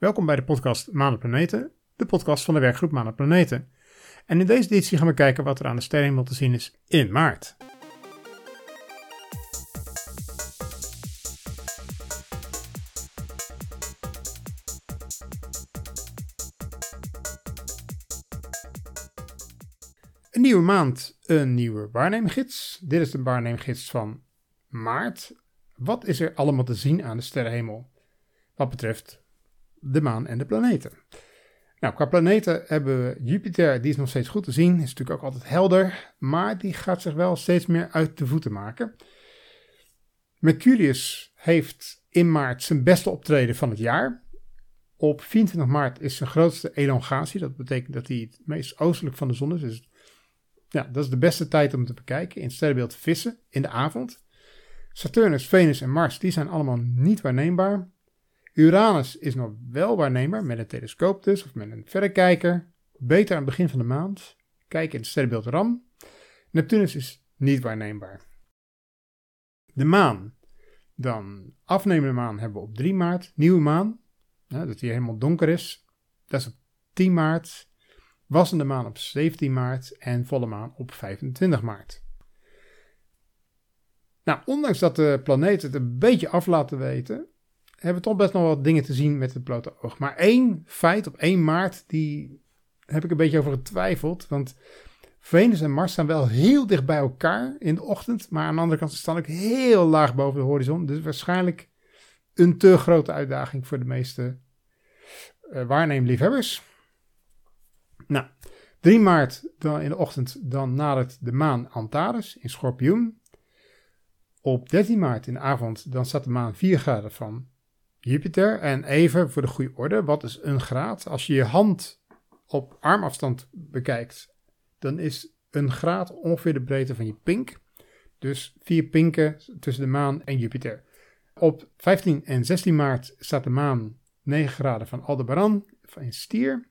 Welkom bij de podcast Maan en Planeten, de podcast van de werkgroep Maan en Planeten. En in deze editie gaan we kijken wat er aan de sterrenhemel te zien is in maart. Een nieuwe maand, een nieuwe waarnemgids. Dit is de waarnemgids van maart. Wat is er allemaal te zien aan de sterrenhemel wat betreft de maan en de planeten? Nou, qua planeten hebben we Jupiter, die is nog steeds goed te zien, is natuurlijk ook altijd helder, maar die gaat zich wel steeds meer uit de voeten maken. Mercurius heeft in maart zijn beste optreden van het jaar. Op 24 maart is zijn grootste elongatie, dat betekent dat hij het meest oostelijk van de zon is. Dus ja, dat is de beste tijd om te bekijken in sterrenbeeld Vissen in de avond. Saturnus, Venus en Mars, die zijn allemaal niet waarneembaar. Uranus is nog wel waarneembaar met een telescoop dus, of met een verrekijker. Beter aan het begin van de maand. Kijk in het sterrenbeeld Ram. Neptunus is niet waarneembaar. De maan. Dan afnemende maan hebben we op 3 maart. Nieuwe maan, dat die helemaal donker is. Dat is op 10 maart. Wassende maan op 17 maart en volle maan op 25 maart. Nou, ondanks dat de planeten het een beetje af laten weten, hebben toch best nog wat dingen te zien met het blote oog. Maar één feit op 1 maart, die heb ik een beetje over getwijfeld. Want Venus en Mars staan wel heel dicht bij elkaar in de ochtend. Maar aan de andere kant staan ook heel laag boven de horizon. Dus waarschijnlijk een te grote uitdaging voor de meeste uh, waarneemliefhebbers. Nou, 3 maart dan in de ochtend, dan nadert de maan Antares in Schorpioen. Op 13 maart in de avond, dan staat de maan 4 graden van Jupiter. En even voor de goede orde, wat is een graad? Als je je hand op armafstand bekijkt, dan is een graad ongeveer de breedte van je pink. Dus vier pinken tussen de maan en Jupiter. Op 15 en 16 maart staat de maan 9 graden van Aldebaran van Stier.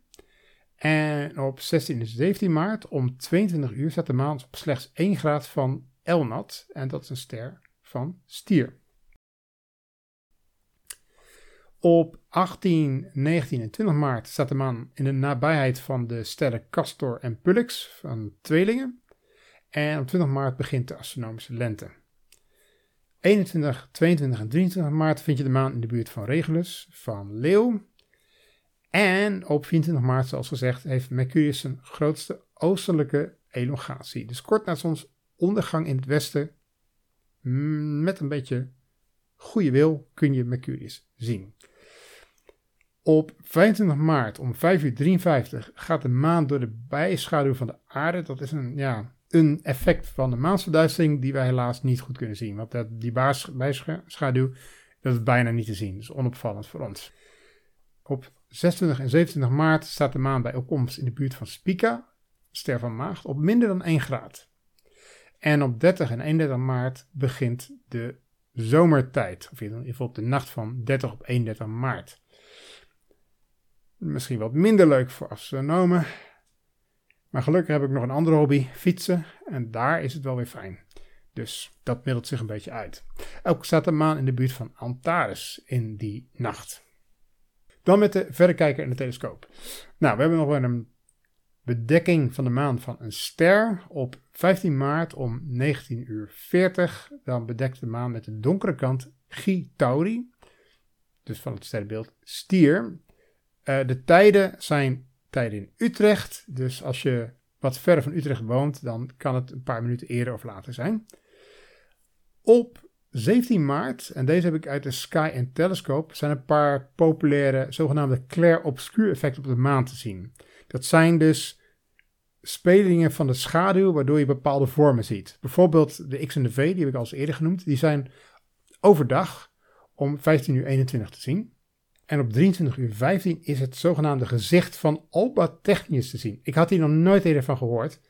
En op 16 en 17 maart om 22 uur staat de maan op slechts 1 graad van Elnat. En dat is een ster van Stier. Op 18, 19 en 20 maart staat de maan in de nabijheid van de sterren Castor en Pullix van tweelingen. En op 20 maart begint de astronomische lente. 21, 22 en 23 maart vind je de maan in de buurt van Regulus van Leeuw. En op 24 maart, zoals gezegd, heeft Mercurius zijn grootste oostelijke elongatie. Dus kort na zonsondergang in het westen, mm, met een beetje goede wil, kun je Mercurius zien. Op 25 maart om 5 uur 53 gaat de maan door de bijschaduw van de aarde. Dat is een, ja, een effect van de maansverduistering die wij helaas niet goed kunnen zien. Want dat, die bijschaduw dat is bijna niet te zien. Dat is onopvallend voor ons. Op 26 en 27 maart staat de maan bij opkomst in de buurt van Spica, ster van Maagd, op minder dan 1 graad. En op 30 en 31 maart begint de zomertijd. Of in ieder geval op de nacht van 30 op 31 maart. Misschien wat minder leuk voor astronomen. Maar gelukkig heb ik nog een andere hobby, fietsen. En daar is het wel weer fijn. Dus dat middelt zich een beetje uit. Ook staat de maan in de buurt van Antares in die nacht. Dan met de verrekijker en de telescoop. Nou, we hebben nog wel een bedekking van de maan van een ster op 15 maart om 19.40 uur. Dan bedekt de maan met de donkere kant Gi Tauri, dus van het sterrenbeeld Stier. Uh, de tijden zijn tijden in Utrecht, dus als je wat verder van Utrecht woont, dan kan het een paar minuten eerder of later zijn. Op 17 maart, en deze heb ik uit de Sky and Telescope, zijn een paar populaire zogenaamde clair-obscure effecten op de maan te zien. Dat zijn dus spelingen van de schaduw waardoor je bepaalde vormen ziet. Bijvoorbeeld de X en de V, die heb ik al eens eerder genoemd, die zijn overdag om 15.21 uur te zien. En op 23 uur 15 is het zogenaamde gezicht van Alba Technius te zien. Ik had hier nog nooit eerder van gehoord.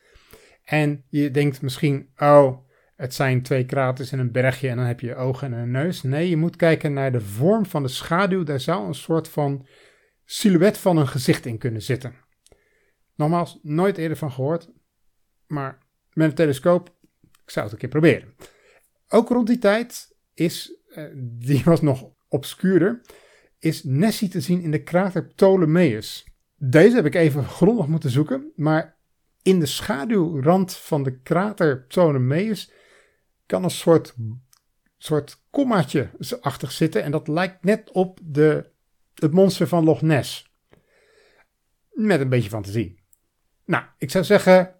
En je denkt misschien, oh, het zijn twee kraters en een bergje en dan heb je ogen en een neus. Nee, je moet kijken naar de vorm van de schaduw. Daar zou een soort van silhouet van een gezicht in kunnen zitten. Nogmaals, nooit eerder van gehoord. Maar met een telescoop, ik zou het een keer proberen. Ook rond die tijd is, uh, die was nog obscuurder, is Nessie te zien in de krater Ptolemeus. Deze heb ik even grondig moeten zoeken, maar in de schaduwrand van de krater Ptolemeus kan een soort, soort kommaatje achter zitten en dat lijkt net op de, het monster van Loch Ness. Met een beetje fantasie. Nou, ik zou zeggen,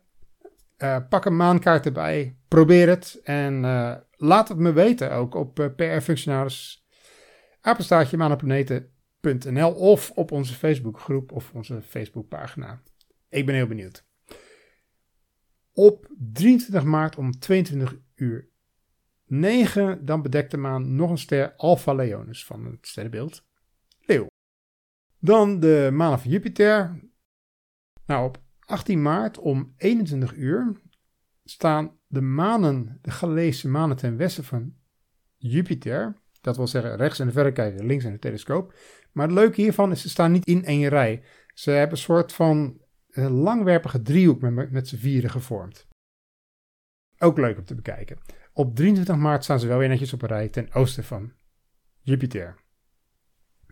uh, pak een maankaart erbij, probeer het en uh, laat het me weten ook op uh, PR Functionaris, apenstaartje maanplaneten.nl of op onze Facebookgroep of onze Facebookpagina. Ik ben heel benieuwd. Op 23 maart om 22 uur 9, dan bedekt de maan nog een ster Alpha Leonis van het sterrenbeeld Leeuw. Dan de maan van Jupiter. Nou, op 18 maart om 21 uur staan de manen, de Galileese manen ten westen van Jupiter. Dat wil zeggen rechts in de verrekijker, links in de telescoop. Maar het leuke hiervan is, ze staan niet in één rij. Ze hebben een soort van een langwerpige driehoek met, met z'n vieren gevormd. Ook leuk om te bekijken. Op 23 maart staan ze wel weer netjes op een rij ten oosten van Jupiter.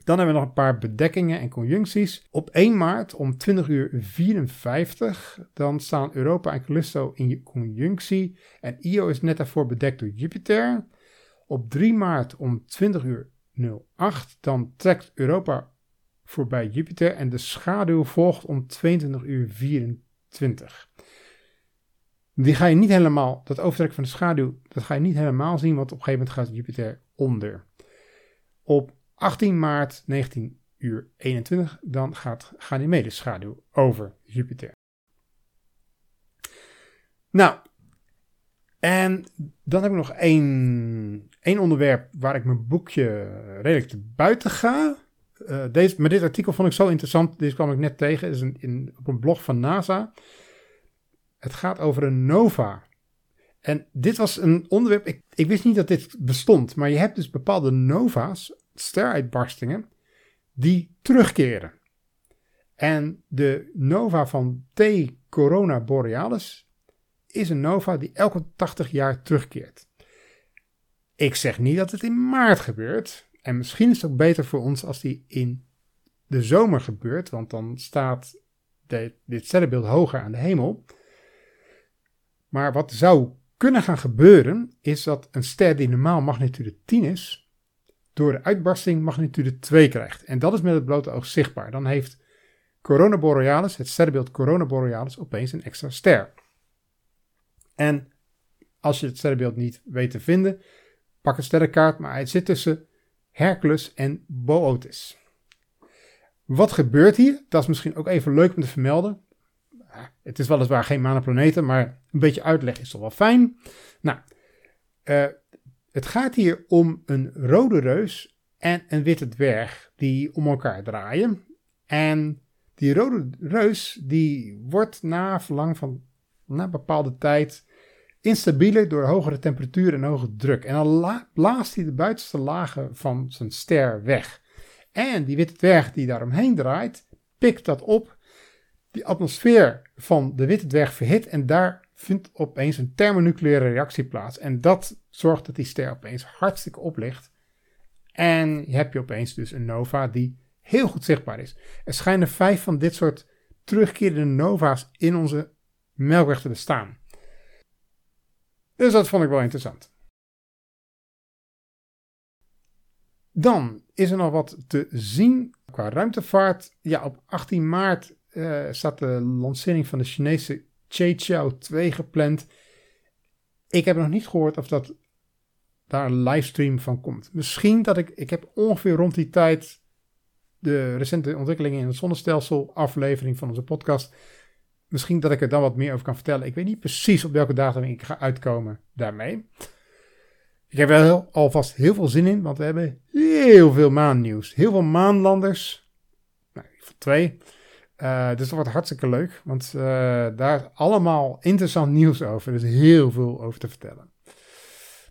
Dan hebben we nog een paar bedekkingen en conjuncties. Op 1 maart om 20 uur 54, dan staan Europa en Callisto in conjunctie en Io is net daarvoor bedekt door Jupiter. Op 3 maart om 20 uur 08, dan trekt Europa voorbij Jupiter en de schaduw volgt om 22 uur 24. Die ga je niet helemaal, dat overtrekken van de schaduw, dat ga je niet helemaal zien, want op een gegeven moment gaat Jupiter onder. Op 18 maart 19 uur 21, dan gaat Ganymedes schaduw over Jupiter. Nou, en dan heb ik nog één, één onderwerp waar ik mijn boekje redelijk te buiten ga. Uh, deze, maar dit artikel vond ik zo interessant, deze kwam ik net tegen, is een, in, op een blog van NASA. Het gaat over een nova. En dit was een onderwerp, ik, ik wist niet dat dit bestond, maar je hebt dus bepaalde nova's, steruitbarstingen, die terugkeren. En de nova van T. Corona Borealis is een nova die elke 80 jaar terugkeert. Ik zeg niet dat het in maart gebeurt. En misschien is het ook beter voor ons als die in de zomer gebeurt, want dan staat dit sterrenbeeld hoger aan de hemel. Maar wat zou kunnen gaan gebeuren, is dat een ster die normaal magnitude 10 is, door de uitbarsting magnitude 2 krijgt. En dat is met het blote oog zichtbaar. Dan heeft Corona Borealis, het sterrenbeeld Corona Borealis, opeens een extra ster. En als je het sterrenbeeld niet weet te vinden, pak een sterrenkaart, maar het zit tussen Hercules en Boötis. Wat gebeurt hier? Dat is misschien ook even leuk om te vermelden het is weliswaar geen manenplaneten, maar een beetje uitleg is toch wel fijn. Nou, uh, het gaat hier om een rode reus en een witte dwerg die om elkaar draaien. En die rode reus die wordt na verlang van na bepaalde tijd instabieler door hogere temperatuur en hoge druk. En dan blaast hij de buitenste lagen van zijn ster weg. En die witte dwerg die daaromheen draait, pikt dat op die atmosfeer van de witte dwerg verhit en daar vindt opeens een thermonucleaire reactie plaats. En dat zorgt dat die ster opeens hartstikke oplicht. En je hebt je opeens dus een nova die heel goed zichtbaar is. Er schijnen vijf van dit soort terugkerende nova's in onze melkweg te bestaan. Dus dat vond ik wel interessant. Dan is er nog wat te zien qua ruimtevaart. Ja, op 18 maart uh, staat de lancering van de Chinese Chiao 2 gepland. Ik heb nog niet gehoord of dat daar een livestream van komt. Misschien dat ik, ik heb ongeveer rond die tijd de recente ontwikkelingen in het zonnestelsel aflevering van onze podcast. Misschien dat ik er dan wat meer over kan vertellen. Ik weet niet precies op welke datum ik ga uitkomen daarmee. Ik heb wel alvast heel veel zin in, want we hebben heel veel maannieuws. Heel veel maanlanders. Nou, twee. Uh, dus dat wordt hartstikke leuk, want uh, daar is allemaal interessant nieuws over. Er is heel veel over te vertellen.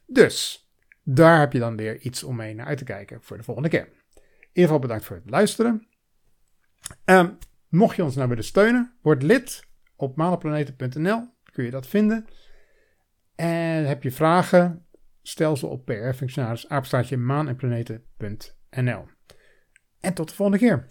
Dus, daar heb je dan weer iets om mee naar uit te kijken voor de volgende keer. In ieder geval bedankt voor het luisteren. Um, mocht je ons nou willen steunen, word lid op maanplaneten.nl. Kun je dat vinden. En heb je vragen, stel ze op PR-functionaris, maan en planeten.nl. En tot de volgende keer.